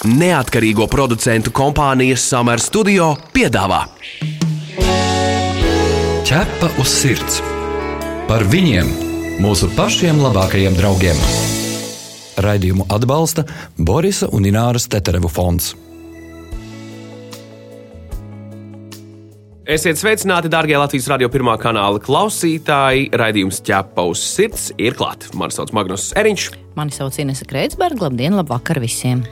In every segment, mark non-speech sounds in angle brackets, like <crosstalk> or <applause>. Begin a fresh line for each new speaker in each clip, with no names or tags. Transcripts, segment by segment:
Neatkarīgo producentu kompānijas Summer Studio piedāvā
Ķepa uz sirds par viņiem, mūsu pašiem labākajiem draugiem. Raidījumu atbalsta Borisa un Ināras Teterevu fonds.
Esiet sveicināti, darbie Latvijas radio pirmā kanāla klausītāji. Raidījums ķepa uz sirds ir klāts. Mani sauc Magnus Eriņš.
Mani sauc Inese Kreitsberga. Labdien, labvakar visiem!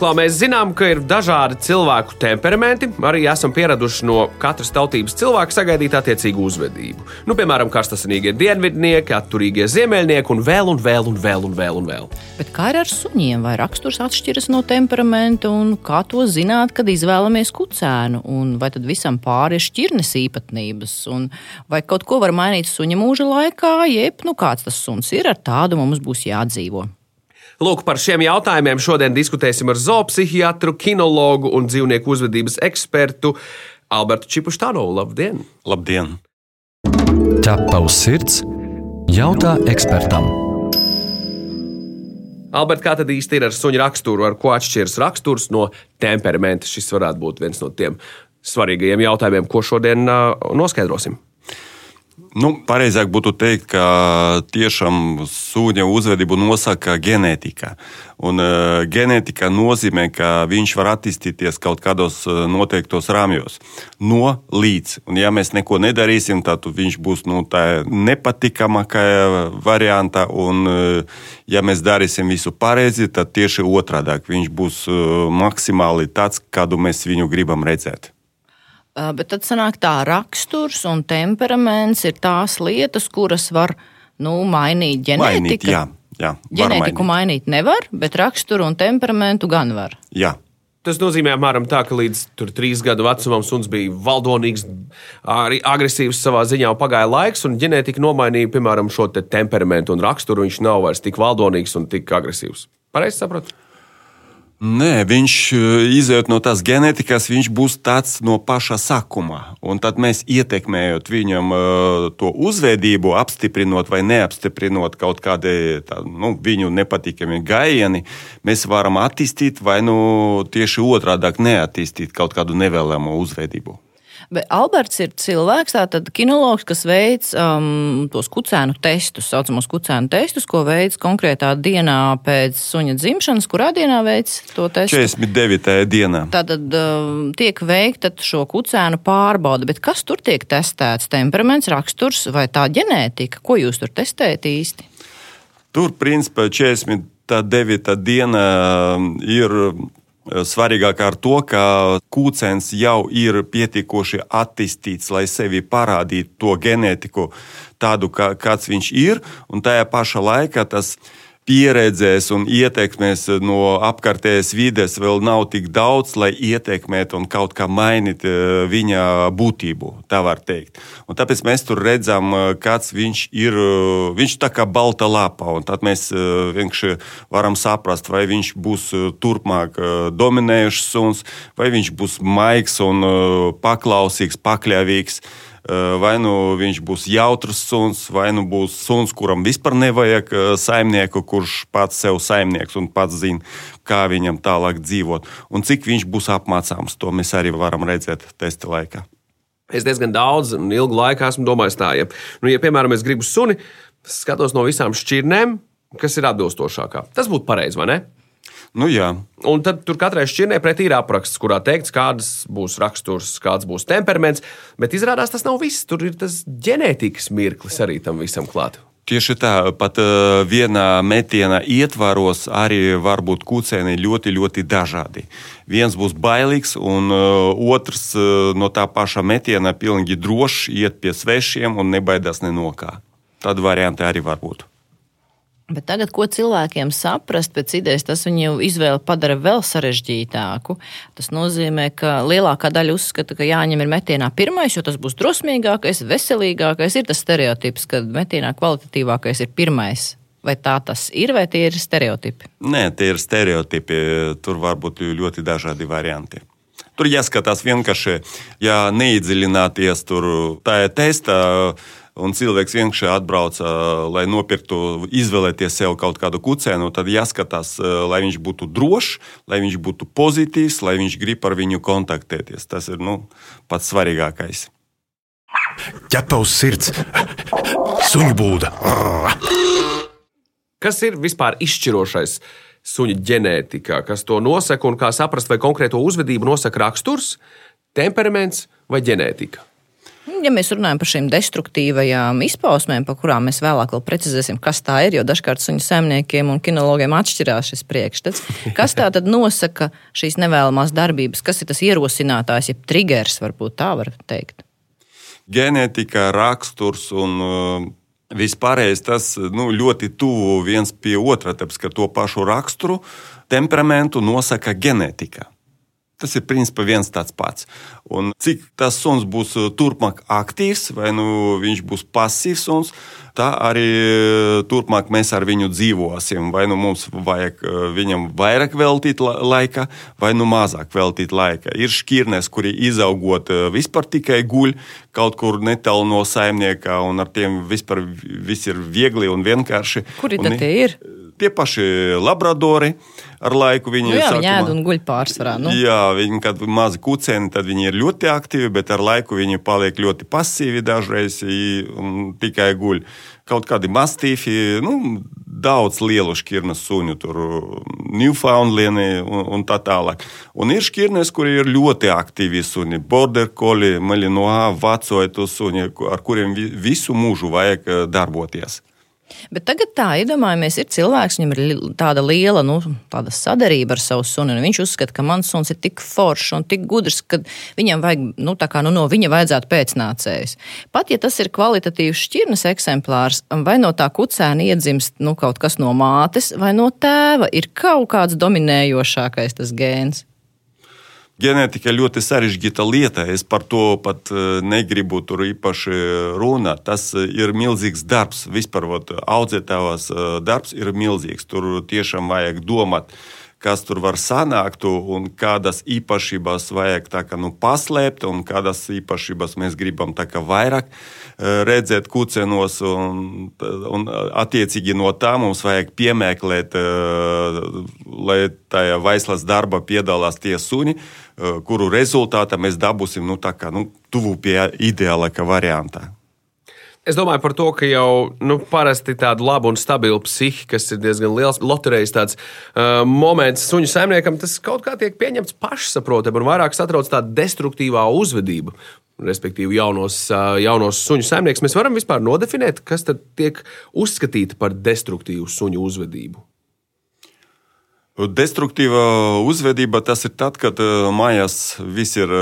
Klā, mēs zinām, ka ir dažādi cilvēku temperamenti. Arī esam pieraduši no katras tautības cilvēka sagaidīt attiecīgu uzvedību. Nu, piemēram, karstasinīgie dienvidnieki, atturīgie ziemeļnieki un vēl un vēl un vēl un vēl. Un vēl.
Bet kā ir ar suņiem? Vai raksturs atšķiras no temperamenta, un kā to zināt, kad izvēlamies kucēnu? Un vai tad visam pāri ir šķirnes īpatnības? Un vai kaut ko var mainīt suņa mūža laikā, jeb nu, kāds tas suns ir, ar tādu mums būs jādzīvo.
Lūk, par šiem jautājumiem šodien diskutēsim ar zoopsihiatru, kinologu un dzīvnieku uzvedības ekspertu Albertu Čipuštānovu. Labdien!
Labdien!
Ķepa uz sirds jautā ekspertam.
Alberts, kā tad īsti ir ar suņa raksturu, ar ko atšķiras raksturs no temperamenta? Šis varētu būt viens no tiem svarīgajiem jautājumiem, ko šodien uh, noskaidrosim.
Nu, pareizāk būtu teikt, ka tiešām sūņa uzvedību nosaka ģenētika. Un, uh, ģenētika nozīmē, ka viņš var attīstīties kaut kādos noteiktos rāmjos. No līdz. Un, ja mēs neko nedarīsim, tad viņš būs nu, tā nepatīkamākā varianta. Un, uh, ja mēs darīsim visu pareizi, tad tieši otrādi viņš būs uh, maksimāli tāds, kādu mēs viņu gribam redzēt.
Bet tad sanāk tā, raksturs un temperaments ir tās lietas, kuras var nu, mainīt ģenētiku.
Mainīt, jā, jā,
ģenētiku mainīt. mainīt nevar, bet raksturu un temperamentu gan var.
Jā.
Tas nozīmē, apmēram tā, ka līdz trīs gadu vecumam suns bija valdonīgs, arī agresīvs savā ziņā, un pagāja laiks, un ģenētika nomainīja, piemēram, šo te temperamentu un raksturu. Viņš nav vairs tik valdonīgs un tik agresīvs. Pareizi saprotu?
Nē, viņš eh, izējot no tās ģenētikas, viņš būs tāds no paša sākuma. Un tad mēs ietekmējot viņam uh, to uzvedību, apstiprinot vai neapstiprinot kaut kādi tā, nu, viņu nepatīkami gājieni, mēs varam attīstīt vai nu tieši otrādi neattīstīt kaut kādu nevēlamu uzvedību.
Bet Alberts ir cilvēks, tātad kinologs, kas veic um, tos kucēnu testus, saucamos kucēnu testus, ko veids konkrētā dienā pēc suņa dzimšanas. Kurā dienā veids to testu?
49. dienā.
Tātad um, tiek veikta šo kucēnu pārbauda, bet kas tur tiek testēts? Temperaments, raksturs vai tā ģenētika? Ko jūs tur testējat īsti?
Tur, principā, 49. diena ir Svarīgāk ar to, ka kūcens jau ir pietiekoši attīstīts, lai sevi parādītu to ģenētiku tādu, kā, kāds viņš ir, un tajā pašā laikā tas ir pieredzēs un ietekmēs no apkārtējās vides vēl nav tik daudz, lai ietekmētu un kaut kā mainītu eh, viņa būtību. Tā var teikt. Un tāpēc mēs tur redzam, eh, kāds viņš ir. Eh, viņš tā kā balta lapa, un tad mēs vienkārši varam saprast, vai viņš būs turpmāk dominējošs suns, vai viņš būs maigs un paklausīgs, pakļāvīgs. Vai nu viņš būs jautrs suns, vai nu būs suns, kuram vispār nevajag saimnieku, kurš pats sev saimnieks un pats zina, kā viņam tālāk dzīvot. Un cik viņš būs apmācāms, to mēs arī varam redzēt testa laikā.
Es diezgan daudz un ilgu laiku esmu domājis tā, ja, nu, ja piemēram, es gribu suni, skatos no visām šķirnēm, kas ir atbilstošākā. Tas būtu pareizi, vai ne?
Nu, jā.
un tad tur katrai šķirnē pretī ir apraksts, kurā teikts, kāds būs raksturs, kāds būs temperaments. Bet izrādās tas nav viss. Tur ir tas ģenētikas mirklis arī tam visam klāt.
Tieši tā, pat uh, vienā metiena ietvaros arī var būt kūcēni ļoti, ļoti dažādi. Viens būs bailīgs, un uh, otrs uh, no tā paša metiena pilnīgi droši iet pie svešiem un nebaidās ne no kā. Tādi varianti arī var būt.
Bet tagad, ko cilvēkiem saprast, pēc idejas tas viņu izvēli padara vēl sarežģītāku. Tas nozīmē, ka lielākā daļa uzskata, ka jāņem ir metienā pirmais, jo tas būs drosmīgākais, veselīgākais. Ir tas stereotips, ka metienā kvalitatīvākais ir pirmais. Vai tā tas ir, vai tie ir stereotipi?
Nē, tie ir stereotipi. Tur var būt ļoti dažādi varianti. Tur jāskatās vienkārši, ja neiedziļināties tur tajā testā un cilvēks vienkārši atbrauc, lai nopirktu, izvēlēties sev kaut kādu kucēnu, tad jāskatās, lai viņš būtu drošs, lai viņš būtu pozitīvs, lai viņš grib ar viņu kontaktēties. Tas ir nu, pats svarīgākais.
Ķepa uz sirds, suņu būda.
Kas ir vispār izšķirošais suņa ģenētikā, kas to nosaka un kā saprast, vai konkrēto uzvedību nosaka raksturs, temperaments vai ģenētika?
Ja mēs runājam par šīm destruktīvajām izpausmēm, par kurām mēs vēlāk vēl precizēsim, kas tā ir, jo dažkārt suņu saimniekiem un kinologiem atšķirās šis priekšstats, kas tā tad nosaka šīs nevēlamās darbības, kas ir tas ierosinātājs, jeb triggers, varbūt tā var teikt.
Ģenētika, raksturs un uh, Vispārējais tas nu, ļoti tuvu viens pie otra, tāpēc ka to pašu raksturu, temperamentu nosaka ģenētika. Tas ir principā viens tāds pats. Un cik tas suns būs uh, turpmāk aktīvs, vai nu viņš būs pasīvs suns, tā arī uh, turpmāk mēs ar viņu dzīvosim. Vai nu mums vajag uh, viņam vairāk veltīt laika, vai nu mazāk veltīt laika. Ir šķirnes, kuri izaugot vispār tikai guļ kaut kur netālu no saimnieka, un ar tiem vispār viss ir viegli un vienkārši.
Kuri
tad
tie ir?
Tie paši labradori. Ar laiku viņi
nu, jā, sākumā, viņi ēd un guļ pārsvarā. Nu.
Jā, viņi, kad mazi kucēni, tad viņi ir ļoti aktīvi, bet ar laiku viņi paliek ļoti pasīvi dažreiz un tikai guļ. Kaut kādi mastīfi, nu, daudz lielu šķirnes suņu, tur Newfoundlandi un, un tā tālāk. Un ir šķirnes, kuri ir ļoti aktīvi suņi, border collie, malinois, vacoetu suņi, ar kuriem visu mūžu vajag darboties.
Bet tagad tā, iedomājamies, ir cilvēks, viņam ir tāda liela nu, tāda sadarība ar savu sunu. Viņš uzskata, ka mans suns ir tik foršs un tik gudrs, ka viņam vajag, nu, kā, nu, no viņa vajadzētu pēcnācējs. Pat ja tas ir kvalitatīvs šķirnes eksemplārs, vai no tā kucēna iedzimst nu, kaut kas no mātes vai no tēva, ir kaut kāds dominējošākais tas gēns.
Ģenētika ļoti sarežģīta lieta. Es par to pat eh, negribu tur īpaši runāt. Tas eh, ir milzīgs darbs. Vispār audzētājs eh, darbs ir milzīgs. Tur tiešām vajag domāt kas tur var sanākt, un kādas īpašības vajag kā, nu, paslēpt, un kādas īpašības mēs gribam kā, vairāk redzēt kucenos. Un, un, attiecīgi no tā mums vajag piemēklēt, lai tajā vaislas darbā piedalās tie suņi, kuru rezultātā mēs dabūsim nu, kā, nu, tuvu pie ideālākā varianta.
Es domāju par to, ka jau nu, parasti tāda laba un stabila psihi, kas ir diezgan liels loterijas tāds, uh, moments suņu saimniekam, tas kaut kā tiek pieņemts pašsaprotami un vairāk satrauc tāda destruktīvā uzvedība. Respektīvi, jaunos, jaunos suņu saimnieks. Mēs varam vispār nodefinēt, kas tad tiek uzskatīta par destruktīvu suņu uzvedību.
Destruktīva uzvedība tas ir tad, kad mājās viss ir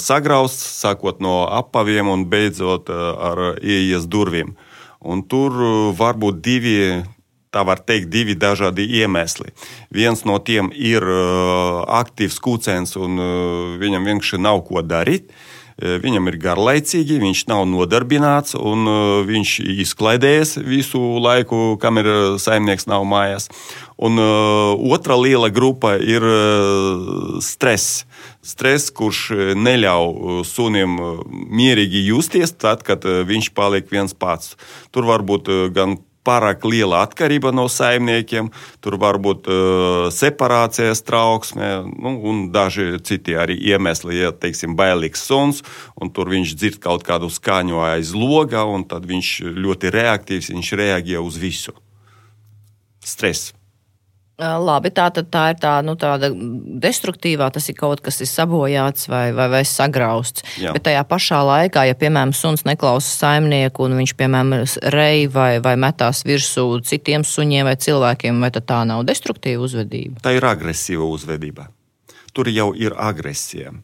sagrausts, sākot no apaviem un beidzot ar ieejas durvīm. Un tur var būt divi tā var teikt, divi dažādi iemesli. Viens no tiem ir uh, aktīvs kūcens, un uh, viņam vienkārši nav ko darīt. Uh, viņam ir garlaicīgi, viņš nav nodarbināts, un viņš izklaidējas visu laiku, kamēr saimnieks nav mājās. Un otra liela grupa ir stress. Stress, kurš neļauj sunim mierīgi justies tad, kad viņš paliek viens pats. Tur var būt gan pārāk liela atkarība no saimniekiem, tur var būt uh, separācijas trauksme nu, un daži citi arī iemesli. Ja teiksim, bailīgs suns, un tur viņš dzird kaut kādu skaņu aiz loga, un tad viņš ļoti reaktīvs, viņš reaģē uz visu. Stress.
Labi, tā, tā ir tā, nu, tāda destruktīvā, tas ir kaut kas, kas ir sabojāts vai, vai, vai sagrausts. Jā. Bet tajā pašā laikā, ja, piemēram, suns neklausa saimnieku un viņš, piemēram, rei vai, vai metās virsū citiem suņiem vai cilvēkiem, vai tā nav destruktīva uzvedība?
Tā ir agresīva uzvedība. Tur jau ir agresija.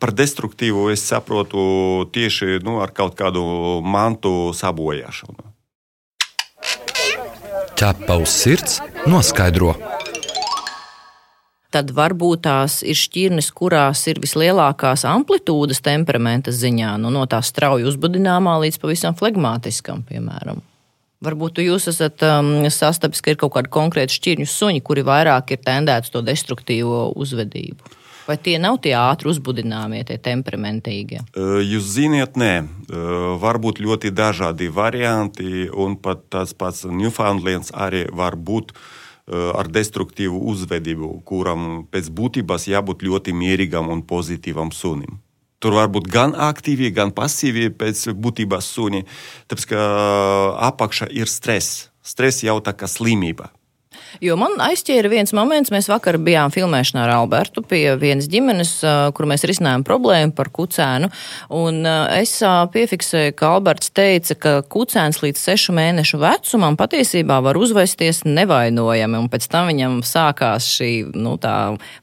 Par destruktīvu es saprotu tieši nu, ar kaut kādu mantu sabojāšanu
ķepa uz sirds noskaidro.
Tad varbūt tās ir šķirnes, kurās ir vislielākās amplitūdas temperamenta ziņā, nu, no tā strauji uzbudināmā līdz pavisam flegmātiskam, piemēram. Varbūt jūs esat um, sastapis, ka ir kaut kādi konkrēti šķirņu suņi, kuri vairāk ir tendēti to destruktīvo uzvedību. Vai tie nav tie ātri uzbudināmie, tie temperamentīgie?
Jūs ziniet, nē, var būt ļoti dažādi varianti, un pat tas pats Newfoundlands arī var būt ar destruktīvu uzvedību, kuram pēc būtības jābūt ļoti mierīgam un pozitīvam sunim. Tur var būt gan aktīvi, gan pasīvi pēc būtības suņi, tāpēc ka apakšā ir stress. Stress jau tā kā slimība.
Jo man aizķēra viens moments, mēs vakar bijām filmēšanā ar Albertu pie vienas ģimenes, kur mēs risinājām problēmu par kucēnu. Un es piefiksēju, ka Alberts teica, ka kucēns līdz sešu mēnešu vecumam patiesībā var uzvesties nevainojami, un pēc tam viņam sākās šī nu,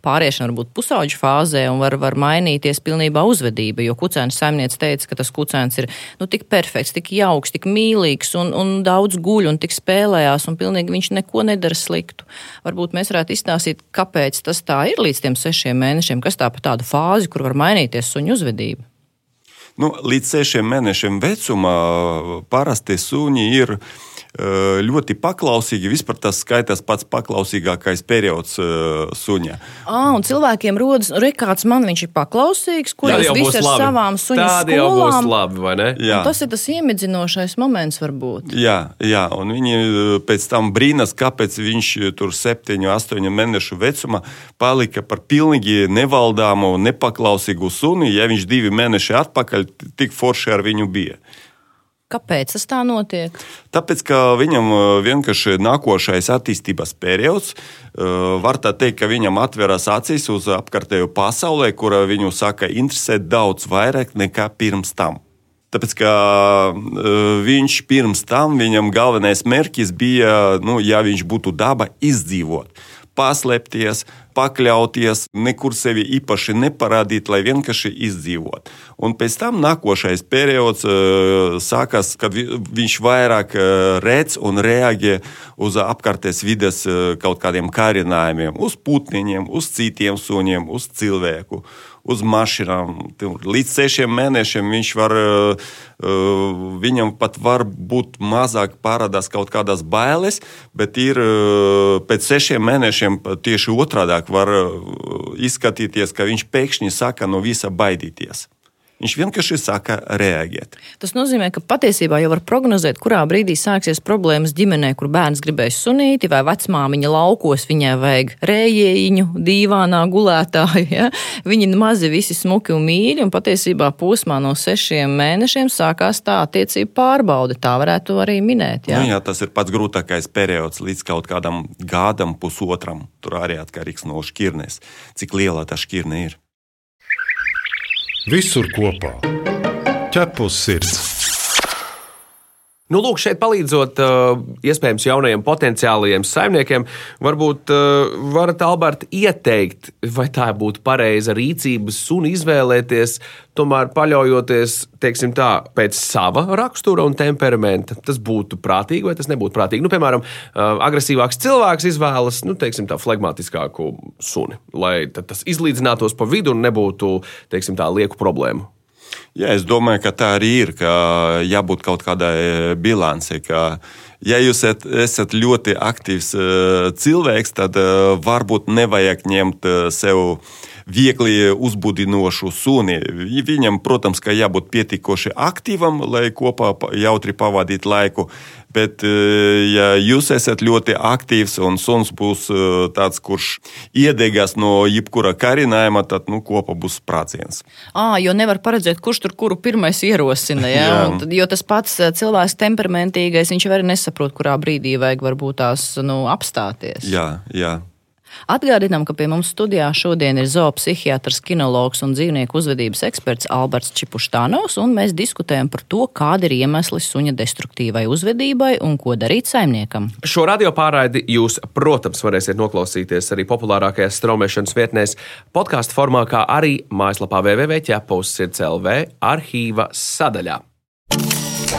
pāriešana varbūt pusauģu fāzē un var, var mainīties pilnībā uzvedība, jo kucēns saimniece teica, ka tas kucēns ir nu, tik perfekts, tik jauks, tik mīlīgs un, un daudz guļ un tik spēlējās, un pilnīgi viņš neko nedara slikti sliktu. Varbūt mēs varētu izstāstīt, kāpēc tas tā ir līdz tiem sešiem mēnešiem, kas tā pa tādu fāzi, kur var mainīties suņu uzvedība.
Nu, līdz sešiem mēnešiem vecumā parasti suņi ir uh, ļoti paklausīgi. Vispār tas skaitās pats paklausīgākais periods suņa.
Ah, un cilvēkiem rodas, re, kāds man viņš ir paklausīgs, ko es visu ar labi. savām suņu Tādi skolām.
labi, vai ne? Jā.
Un tas ir tas iemidzinošais moments varbūt.
Jā, jā, un viņi pēc tam brīnās, kāpēc viņš tur septiņu, astoņu mēnešu vecumā palika par pilnīgi nevaldāmu, nepaklausīgu suni, ja viņš divi mēneši atpakaļ tik forši ar viņu bija.
Kāpēc tas tā notiek?
Tāpēc, ka viņam uh, vienkārši nākošais attīstības periods, uh, var tā teikt, ka viņam atveras acis uz apkārtējo pasaulē, kura viņu saka interesē daudz vairāk nekā pirms tam. Tāpēc, ka uh, viņš pirms tam, viņam galvenais mērķis bija, nu, ja viņš būtu daba, izdzīvot paslēpties, pakļauties, nekur sevi īpaši neparādīt, lai vienkārši izdzīvot. Un pēc tam nākošais periods uh, sākas, kad viņš vairāk uh, redz un reaģē uz apkārtējās vides uh, kaut kādiem kārinājumiem, uz putniņiem, uz citiem suņiem, uz cilvēku uz mašīnām. Līdz sešiem mēnešiem viņš var, eh, eh, viņam pat var būt mazāk parādās kaut kādas bailes, bet ir eh, pēc sešiem mēnešiem tieši otrādi var izskatīties, ka viņš pēkšņi saka no visa baidīties. Viņš vienkārši saka reaģēt.
Tas nozīmē, ka patiesībā jau var prognozēt, kurā brīdī sāksies problēmas ģimenē, kur bērns gribēs sunīti vai vecmāmiņa laukos, viņai vajag rējējiņu, dīvānā gulētāju. Ja? Viņi mazi visi smuki un mīļi, un patiesībā posmā no sešiem mēnešiem sākās tā attiecība pārbaude. Tā varētu arī minēt.
Ja? Nu, jā, tas ir pats grūtākais periods līdz kaut kādam gadam, pusotram. Tur arī atkarīgs no šķirnes, cik liela tā šķirne ir.
Visur kopā - ķepus sirds.
Nu, lūk, šeit palīdzot uh, iespējams jaunajiem potenciālajiem saimniekiem, varbūt uh, varat, Alberta, ieteikt, vai tā būtu pareiza rīcība un izvēlēties, tomēr paļaujoties teiksim, tā, pēc sava rakstura un temperamenta. Tas būtu prātīgi vai tas nebūtu prātīgi. Nu, piemēram, uh, agresīvāks cilvēks izvēlas nu, teiksim, tā, flegmatiskāku suni, lai tas izlīdzinātos pa vidu un nebūtu teiksim, tā, lieku problēmu.
Jā, es domāju, ka tā arī ir, ka jābūt kaut kādai e, bilancei. Ja jūs esat, esat ļoti aktīvs e, cilvēks, tad e, varbūt nevajag ņemt sev viegli uzbudinošu suni. Viņam, protams, ka jābūt pietiekoši aktīvam, lai kopā jautri pavadītu laiku. Bet, eh, ja jūs esat ļoti aktīvs un suns būs eh, tāds, kurš iedegās no jebkura karinājuma, tad nu, kopā būs sprādziens.
À, jo nevar paredzēt, kurš tur kuru pirmais ierosina. Ja? <laughs> Tad, jo tas pats eh, cilvēks temperamentīgais, viņš arī nesaprot, kurā brīdī vajag varbūt tās nu, apstāties.
Jā, jā.
Atgādinām, ka pie mums studijā šodien ir zoopsihiatrs, kinologs un dzīvnieku uzvedības eksperts Alberts Čipuštānovs, un mēs diskutējam par to, kādi ir iemesli suņa destruktīvai uzvedībai un ko darīt saimniekam.
Šo radio pārraidi jūs, protams, varēsiet noklausīties arī populārākajās straumēšanas vietnēs, podkāstu formā, kā arī mājaslapā www.ķepaus.clv arhīva sadaļā.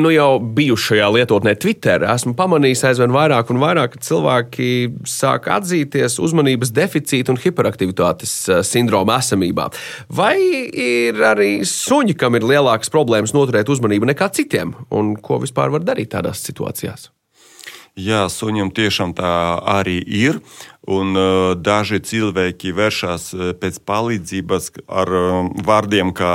nu jau biju šajā lietotnē, Twitter. Esmu pamanījis aizvien vairāk un vairāk, ka cilvēki sāk atzīties uzmanības deficīta un hiperaktivitātes uh, sindroma esamībā. Vai ir arī suņi, kam ir lielākas problēmas noturēt uzmanību nekā citiem, un ko vispār var darīt tādās situācijās?
Jā, suņam tiešām tā arī ir. Un, uh, daži cilvēki vēršas pēc palīdzības ar uh, vārdiem, kā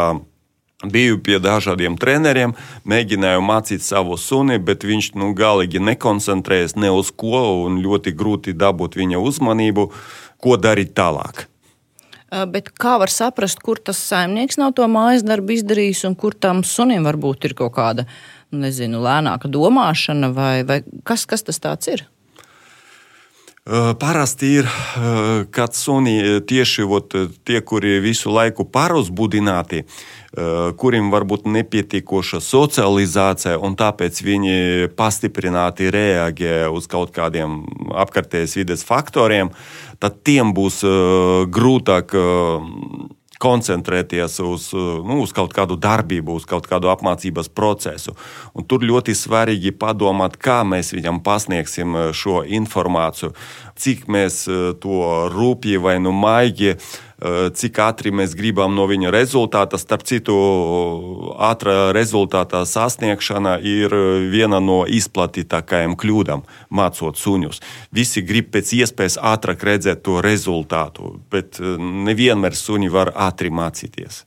Biju pie dažādiem treneriem, mēģināju mācīt savu suni, bet viņš nu, galīgi nekoncentrējas ne uz ko, un ļoti grūti dabūt viņa uzmanību, ko darīt tālāk.
Bet kā var saprast, kur tas saimnieks nav to mājas darbu izdarījis, un kur tam sunim varbūt ir kaut kāda nu, nezinu, lēnāka domāšana, vai, vai kas, kas tas ir?
Parasti ir, kad suni tieši ot, tie, kuri visu laiku paruzbudināti, kuriem varbūt nepietiekoša socializācija, un tāpēc viņi pastiprināti reaģē uz kaut kādiem apkārtējas vides faktoriem, tad tiem būs grūtāk koncentrēties uz, nu, uz kaut kādu darbību, uz kaut kādu apmācības procesu. Un tur ļoti svarīgi padomāt, kā mēs viņam pasniegsim šo informāciju, cik mēs to rūpīgi vai nu maigi Eh, cik ātri mēs gribam no viņa rezultāta. Starp citu, ātrā rezultāta sasniegšana ir viena no izplatītākajām kļūdām, mācot suņus. Visi grib pēc iespējas ātrāk redzēt to rezultātu, bet eh, nevienmēr suņi var ātri mācīties.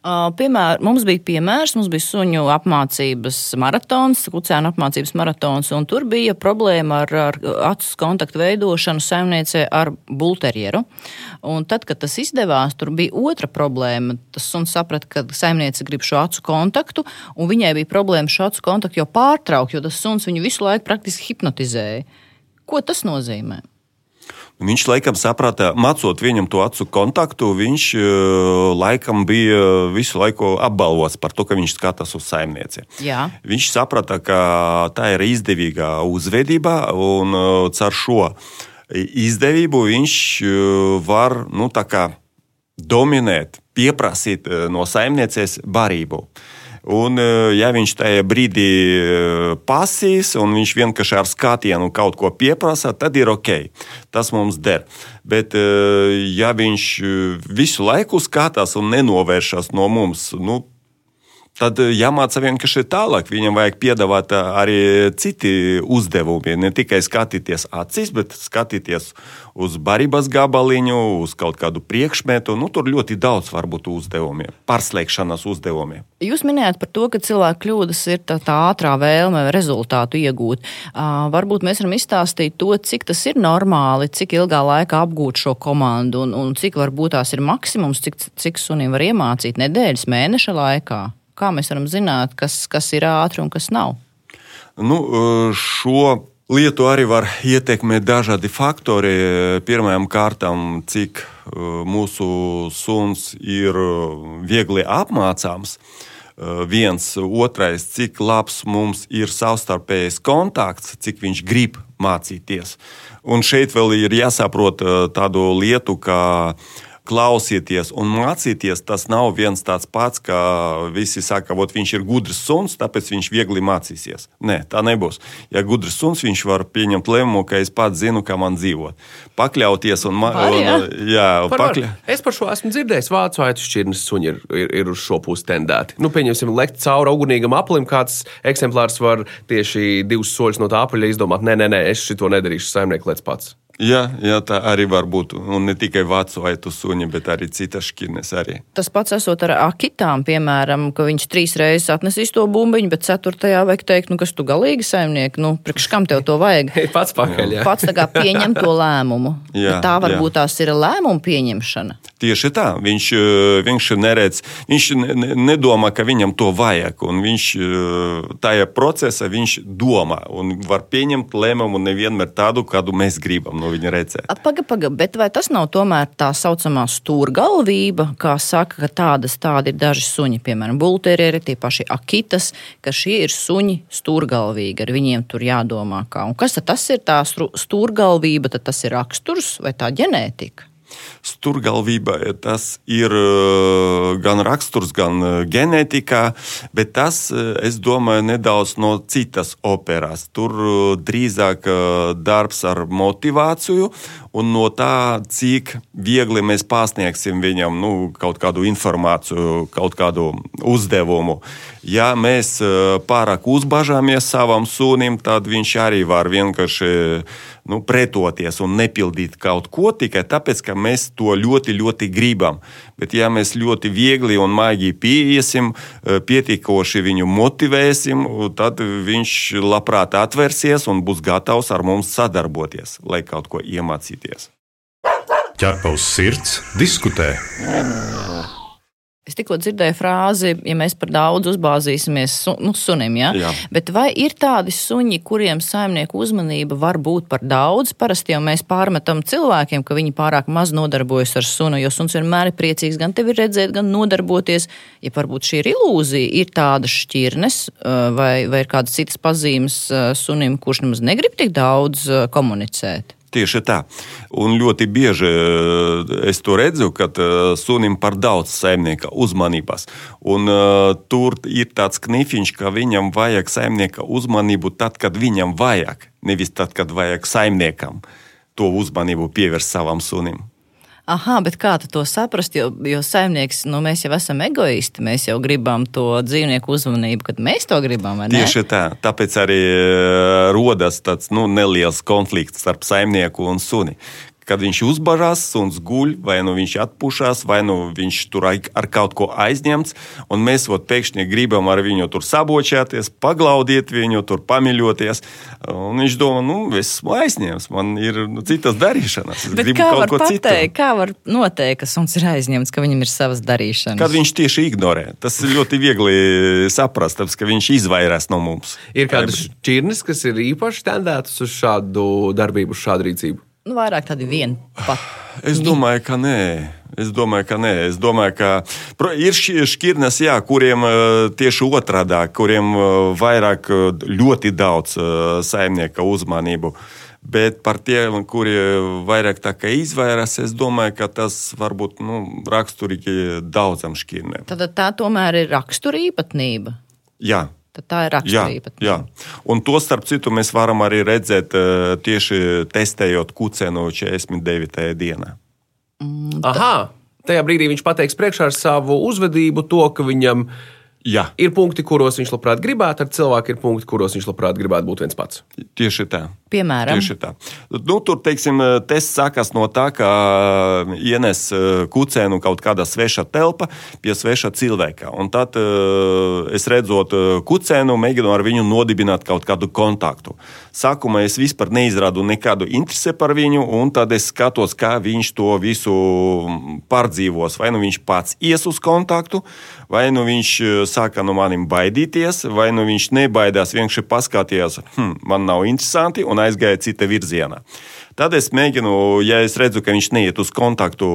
Piemēr, mums bija piemērs, mums bija suņu apmācības maratons, kucēnu apmācības maratons, un tur bija problēma ar, ar acu kontaktu veidošanu saimniecē ar bulterjeru. Un tad, kad tas izdevās, tur bija otra problēma. Tas suns saprata, ka saimniece grib šo acu kontaktu, un viņai bija problēma šo acu kontaktu jau pārtraukt, jo tas suns viņu visu laiku praktiski hipnotizēja. Ko tas nozīmē?
Viņš laikam saprata, mācot viņam to acu kontaktu, viņš e, laikam bija visu laiku apbalvots par to, ka viņš skatās uz saimnieci.
Jā.
Viņš saprata, ka tā ir izdevīga uzvedība, un e, caur šo izdevību viņš e, var nu, dominēt, pieprasīt no saimnieces barību. Un, eh, ja viņš tajā brīdī eh, pasīs un viņš vienkārši ar skatienu kaut ko pieprasa, tad ir ok. Tas mums der. Bet, eh, ja viņš visu laiku skatās un nenovēršas no mums, nu, tad eh, jāmāca vienkārši tālāk. Viņam vajag piedāvāt eh, arī citi uzdevumi. Ne tikai skatīties acīs, bet skatīties uz barības gabaliņu, uz kaut kādu priekšmetu. Nu, tur ļoti daudz var būt uzdevumi, pārslēgšanas uzdevumi.
Jūs minējāt par to, ka cilvēku kļūdas ir tā, tā ātrā vēlme rezultātu iegūt. Uh, varbūt mēs varam izstāstīt to, cik tas ir normāli, cik ilgā laikā apgūt šo komandu un, un cik varbūt tās ir maksimums, cik, cik sunim var iemācīt nedēļas, mēneša laikā kā mēs varam zināt, kas, kas ir ātri un kas nav?
Nu, šo lietu arī var ietekmēt dažādi faktori. Pirmajām kārtām, cik mūsu suns ir viegli apmācāms. Viens, otrais, cik labs mums ir savstarpējais kontakts, cik viņš grib mācīties. Un šeit vēl ir jāsaprot tādu lietu, ka uh, klausieties un mācīties, tas nav viens tāds pats, kā visi saka, ka viņš ir gudrs suns, tāpēc viņš viegli mācīsies. Nē, tā nebūs. Ja gudrs suns, viņš var pieņemt lēmumu, ka es pats zinu, kā man dzīvot. Pakļauties un,
var.
Es par šo esmu dzirdējis. Vācu aitu šķirnes suņi ir, ir, ir uz šo pusi tendēti. Nu, pieņemsim, lekt cauri ugunīgam aplim, kāds eksemplārs var tieši divus soļus no tā apaļa izdomāt. Nē, nē, nē, es šito nedarīšu saimnieku lēc pats.
Jā, jā, tā arī var būt. Un ne tikai vācu vai tu suņi, bet arī citas šķirnes. Arī.
Tas pats esot ar akitām, piemēram, ka viņš trīs reizes atnesīs to bumbiņu, bet ceturtajā vajag teikt, nu, kas tu galīgi saimnieki, nu, priekš kam tev to vajag? <laughs>
Pats pakaļ. Jā.
Pats tā kā pieņem to lēmumu. <laughs>
Jā,
Bet tā varbūt
jā.
tās ir lēmuma pieņemšana.
Tieši tā, viņš, eh, viņš neredz, viņš ne- ne- nedomā, ka viņam to vajag. Un viņš eh, tajā procesā viņš domā un var pieņemt lēmumu nevienmēr tādu, kādu mēs gribam no viņa redzēt.
Paga, paga, bet vai tas nav tomēr tā saucamā stūrgalvība, kā saka, ka tādas tādi ir daži suņi, piemēram, bulterieri, tie paši akitas, ka šie ir suņi stūrgalvīgi, ar viņiem tur jādomā kā. Un kas tad tas ir tā stūrgalvība, tad tas ir raksturs vai tā ģenētika?
Sturgalvība tas ir uh, gan raksturs, gan uh, ģenētikā, bet tas, es domāju, nedaudz no citas operas. Tur drīzāk darbs ar motivāciju un no tā, cik viegli mēs pasniegsim viņam nu, kaut kādu informāciju, kaut kādu uzdevumu. Ja mēs pārāk uzbažāmies savam sunim, tad viņš arī var vienkārši nu, pretoties un nepildīt kaut ko tikai tāpēc, ka mēs to ļoti, ļoti gribam. Bet, ja mēs ļoti viegli un maigi pieiesim, eh, pietiekoši viņu motivēsim, tad viņš labprāt atvērsies un būs gatavs ar mums sadarboties, lai kaut ko iemācīties.
Ķerpaus sirds diskutē.
Es tikko dzirdēju frāzi, ja mēs par daudz uzbāzīsimies su, nu, sunim. Ja? Jā. Bet vai ir tādi suņi, kuriem saimnieku uzmanība var būt par daudz? Parasti jau mēs pārmetam cilvēkiem, ka viņi pārāk maz nodarbojas ar sunu, jo suns vienmēr ir priecīgs gan tevi redzēt, gan nodarboties. Ja varbūt šī ir ilūzija, ir tāda šķirnes vai, vai ir kādas citas pazīmes sunim, kurš nemaz negrib tik daudz komunicēt.
Tieši tā. Un ļoti bieži eh, es to redzu, kad eh, sunim par daudz saimnieka uzmanības. Un, uh, tur ir tāds knifiņš, ka viņam vajag saimnieka uzmanību tad, kad viņam vajag, nevis tad, kad vajag saimniekam to uzmanību pievērst savam sunim.
Aha, bet kā to saprast? Jo, jo saimnieks, nu, mēs jau esam egoisti. Mēs jau gribam to dzīvnieku uzmanību, kad mēs to gribam.
Tieši tā. Tāpēc arī eh, rodas tāds nu, neliels konflikts starp saimnieku un suni kad viņš uzbažās, suns guļ, vai nu viņš atpūšas, vai nu viņš tur ar kaut ko aizņemts. Un mēs ot, pēkšņi gribam ar viņu tur sabočēties, paglaudīt viņu, tur pamīļoties. Un viņš domā, nu, es esmu aizņemts, man ir nu, citas darīšanas. Es
Bet gribu kaut ko pateikt, citu. Kā var noteikt, ka suns ir aizņemts, ka viņam ir savas darīšanas?
Kad viņš tieši ignorē, tas ir ļoti viegli saprast, tāpēc, ka viņš izvairās no mums.
Ir kādas šķirnes, kas ir īpaši tendētas uz šādu darbību, uz šādu rīcību?
Nu, vairāk tādi vien pat.
Es domāju, ka nē. Es domāju, ka nē. Es domāju, ka ir šķirnes, jā, kuriem tieši otrādi, kuriem vairāk ļoti daudz saimnieka uzmanību. Bet par tiem, kuri vairāk izvairās, es domāju, ka tas var būt nu, raksturīgi daudzam šķirnēm.
Tad tā tomēr ir raksturīpatnība.
Jā,
Tad tā ir raksturība.
Jā, jā. Un to starp citu mēs varam arī redzēt eh, tieši testējot kucēnu 49. dienā.
Mm, Aha! Tajā brīdī viņš pateiks priekšā ar savu uzvedību to, ka viņam ir Jā. Ir punkti, kuros viņš labprāt gribētu, ar cilvēku ir punkti, kuros viņš labprāt gribētu būt viens pats.
Tieši tā.
Piemēram,
Tieši tā. Nu, tur, teiksim, tests sākas no tā, ka ienes eh, kucēnu kaut kādā sveša telpa pie sveša cilvēka. Un tad eh, es redzot eh, kucēnu, mēģinu ar viņu nodibināt kaut kādu kontaktu. Sākumā es vispār neizrādu nekādu interesi par viņu, un tad es skatos, kā viņš to visu pārdzīvos. Vai nu viņš pats ies uz kontaktu, vai nu viņš sāka no manim baidīties, vai nu viņš nebaidās, vienkārši paskatījās, hm, man nav interesanti, un aizgāja cita virzienā. Tad es mēģinu, ja es redzu, ka viņš neiet uz kontaktu,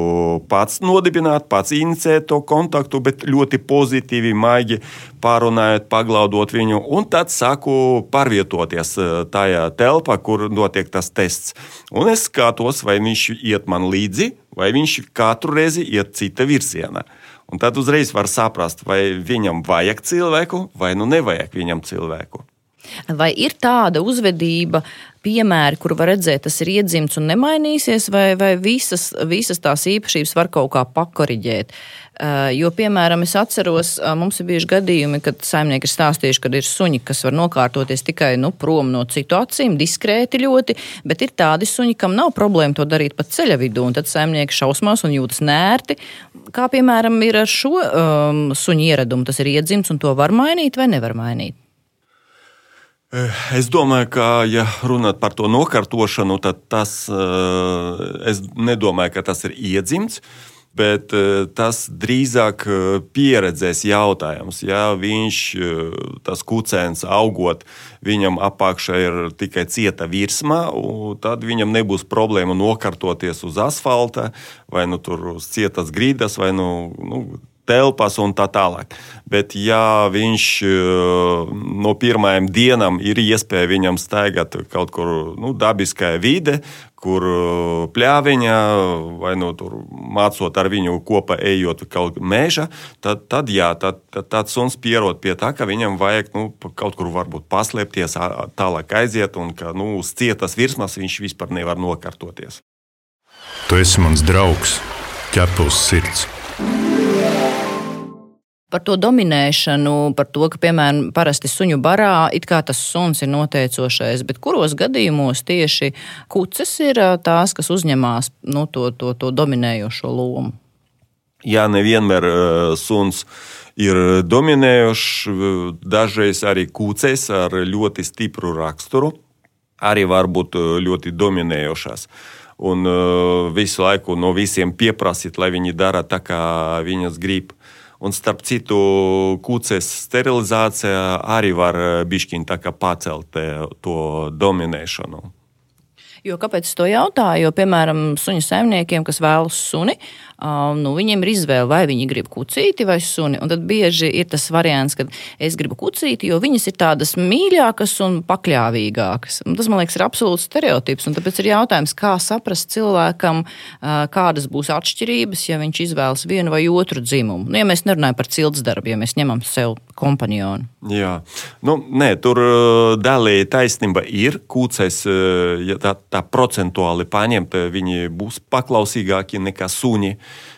pats nodibināt, pats inicēt to kontaktu, bet ļoti pozitīvi, maigi pārunājot, paglaudot viņu, un tad sāku pārvietoties eh, tajā telpā, kur notiek tas tests. Un es skatos, vai viņš iet man līdzi, vai viņš katru reizi iet cita virzienā. Un tad uzreiz var saprast, vai viņam vajag cilvēku, vai nu nevajag viņam cilvēku.
Vai ir tāda uzvedība, piemēri, kur var redzēt, tas ir iedzimts un nemainīsies, vai, vai visas, visas tās īpašības var kaut kā pakoriģēt? Uh, jo, piemēram, es atceros, uh, mums ir bijuši gadījumi, kad saimnieki ir stāstījuši, ka ir suņi, kas var nokārtoties tikai nu, prom no citu acīm, diskrēti ļoti, bet ir tādi suņi, kam nav problēma to darīt pat ceļa vidū, un tad saimnieki šausmās un jūtas nērti. Kā piemēram ir ar šo um, suņu ieradumu, tas ir iedzimts un to var mainīt vai nevar mainīt?
Eh, es domāju, ka, ja runāt par to nokārtošanu, tad tas, eh, es nedomāju, ka tas ir iedzimts. Bet eh, tas drīzāk pieredzēs jautājums. Ja viņš, tas kucēns augot, viņam apakšā ir tikai cieta virsma, tad viņam nebūs problēma nokārtoties uz asfalta vai nu, uz cietas grīdas vai nu, nu, telpas un tā tālāk. Bet, ja viņš no pirmajām dienām ir iespēja viņam staigāt kaut kur nu, dabiskajā vidē, kur pļāviņā, vai no nu, mācot ar viņu kopā ejot kaut kā meža, tad, tad jā, tad, tad tāds suns pierod pie tā, ka viņam vajag nu, kaut kur varbūt paslēpties, tālāk aiziet, un ka nu, uz cietas virsmas viņš vispār nevar nokārtoties.
Tu esi mans draugs, ķepus sirds
par to dominēšanu, par to, ka, piemēram, parasti suņu barā it kā tas suns ir noteicošais, bet kuros gadījumos tieši kuces ir tās, kas uzņemās nu, to, to, to dominējošo lomu?
Jā, nevienmēr suns ir dominējošs, dažreiz arī kūcēs ar ļoti stipru raksturu, arī var būt ļoti dominējošās. Un visu laiku no visiem pieprasīt, lai viņi dara tā, kā viņas grib. Un starp citu, kūces sterilizācija arī var eh, bišķiņ pacelt eh, to dominēšanu.
Jo, kāpēc es to jautāju? Jo, piemēram, suņu saimniekiem, kas vēlas suni, Um, nu, viņiem ir izvēle, vai viņi grib kucīti vai suni. Un tad bieži ir tas variants, ka es gribu kucīti, jo viņas ir tādas mīļākas un pakļāvīgākas. Un tas, man liekas, ir absolūts stereotips. Tāpēc ir jautājums, kā saprast cilvēkam, uh, kādas būs atšķirības, ja viņš izvēlas vienu vai otru dzimumu. Nu, ja mēs nerunājam par cilts darbu, ja mēs ņemam sev kompanionu.
Jā, nu, nē, tur daļēji taisnība ir. Kūcēs, ja tā, tā procentuāli paņemt, viņi būs paklausīgāki nekā suņi.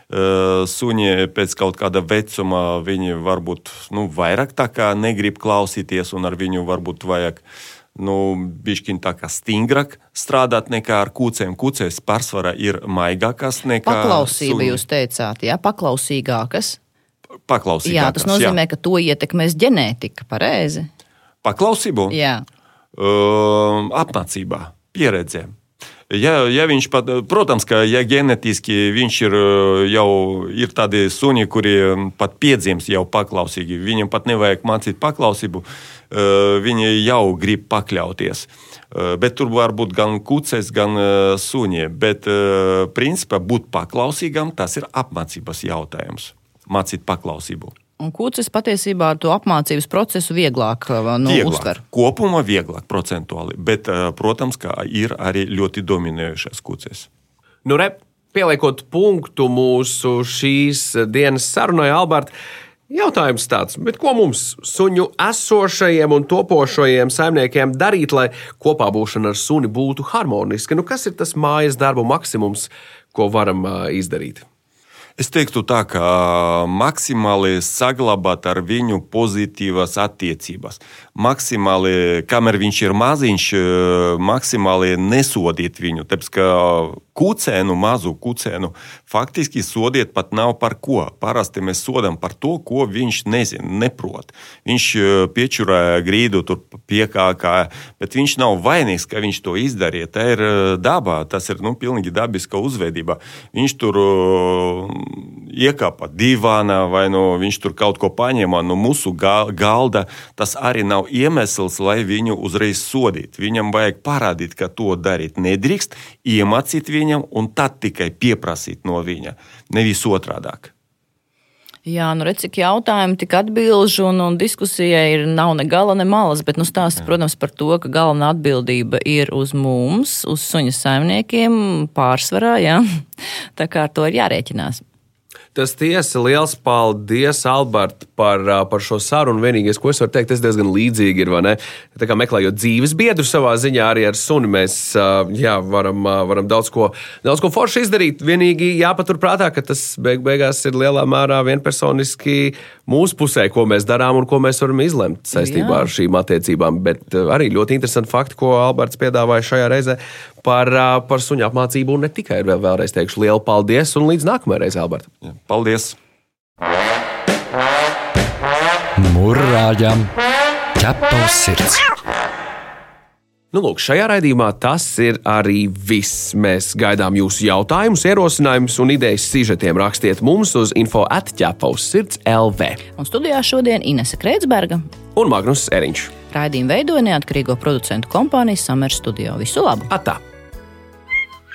Suņi pēc kaut kāda vecuma viņi varbūt nu, vairāk negrib klausīties, un ar viņu varbūt vajag nu, bišķiņ tā kā stingrāk strādāt nekā ar kūcēm. Kūcēs pārsvarā ir maigākas nekā.
Paklausība suņi. jūs teicāt, jā, paklausīgākas.
Paklausīgākas.
Jā, tas nozīmē, jā. ka to ietekmēs ģenētika, pareizi.
Paklausību?
Jā.
Uh, apmācībā, pieredzēm. Ja, ja viņš pat, protams, ka ja ģenētiski viņš ir jau ir tādi suņi, kuri pat piedzims jau paklausīgi, viņiem pat nevajag mācīt paklausību, viņi jau grib pakļauties. Bet tur var būt gan kuces, gan suņi. Bet principā būt paklausīgam tas ir apmācības jautājums. Mācīt paklausību.
Un kūcis patiesībā to apmācības procesu vieglāk, uh, nu,
vieglāk.
uztver.
Kopumā vieglāk procentuāli, bet, uh, protams, ir arī ļoti dominējušas kūcis.
Nu, re, pieliekot punktu mūsu šīs dienas sarunai, Alberta, jautājums tāds, ko mums, suņu esošajiem un topošajiem saimniekiem, darīt, lai kopā būšana ar suni būtu harmoniska? Nu, kas ir tas mājas darbu maksimums, ko varam uh, izdarīt?
Es teiktu tā, ka maksimāli saglabāt ar viņu pozitīvas attiecības. Maksimāli, kamēr viņš ir maziņš, maksimāli nesodīt viņu. Tāpēc, ka kucēnu, mazu kucēnu, faktiski sodiet pat nav par ko. Parasti mēs sodam par to, ko viņš nezina, neprot. Viņš piečurāja grīdu, tur piekākā, bet viņš nav vainīgs, ka viņš to izdarīja. Tā ir dabā, tas ir nu, pilnīgi dabiska uzvedība. Viņš tur iekāpa divānā vai no, viņš tur kaut ko paņēma no mūsu galda. Tas arī nav iemesls, lai viņu uzreiz sodītu. Viņam vajag parādīt, ka to darīt nedrīkst, iemācīt viņam un tad tikai pieprasīt no viņa, nevis otrādāk.
Jā, nu redz, cik jautājumu, tik atbilžu, un, un diskusijai ir nav ne gala, ne malas, bet, nu, stāsts, protams, par to, ka galvenā atbildība ir uz mums, uz suņa saimniekiem pārsvarā, jā. <laughs> Tā kā ar to ir jārēķinās.
Tas tiesa, liels paldies, Alberta, par, par šo sarunu. Vienīgais, ko es varu teikt, tas diezgan līdzīgi ir. Tā kā meklējot dzīves biedru savā ziņā, arī ar suni mēs jā, varam, varam daudz, ko, daudz ko forši izdarīt. Vienīgi jāpaturprātā, ka tas beig beigās ir lielā mērā vienpersoniski mūsu pusē, ko mēs darām un ko mēs varam izlemt saistībā jā. ar šīm attiecībām. Bet arī ļoti interesanti fakti, ko Alberts piedāvāja šajā reizē par, par suņu apmācību. Un ne tikai vēl, vēlreiz teikšu lielu paldies un līdz nākamajai reizei, Alberta.
Paldies!
Mūrāģam ķepa uz sirds!
Nu, lūk, šajā raidījumā tas ir arī viss. Mēs gaidām jūsu jautājumus, ierosinājumus un idejas sižetiem. Rakstiet mums uz info atķepaus sirds LV.
Un studijā šodien Inese Kreitsberga
un Magnus Eriņš.
Raidījumu veidoja neatkarīgo producentu kompānija Summer Studio. Visu labu!
Atā!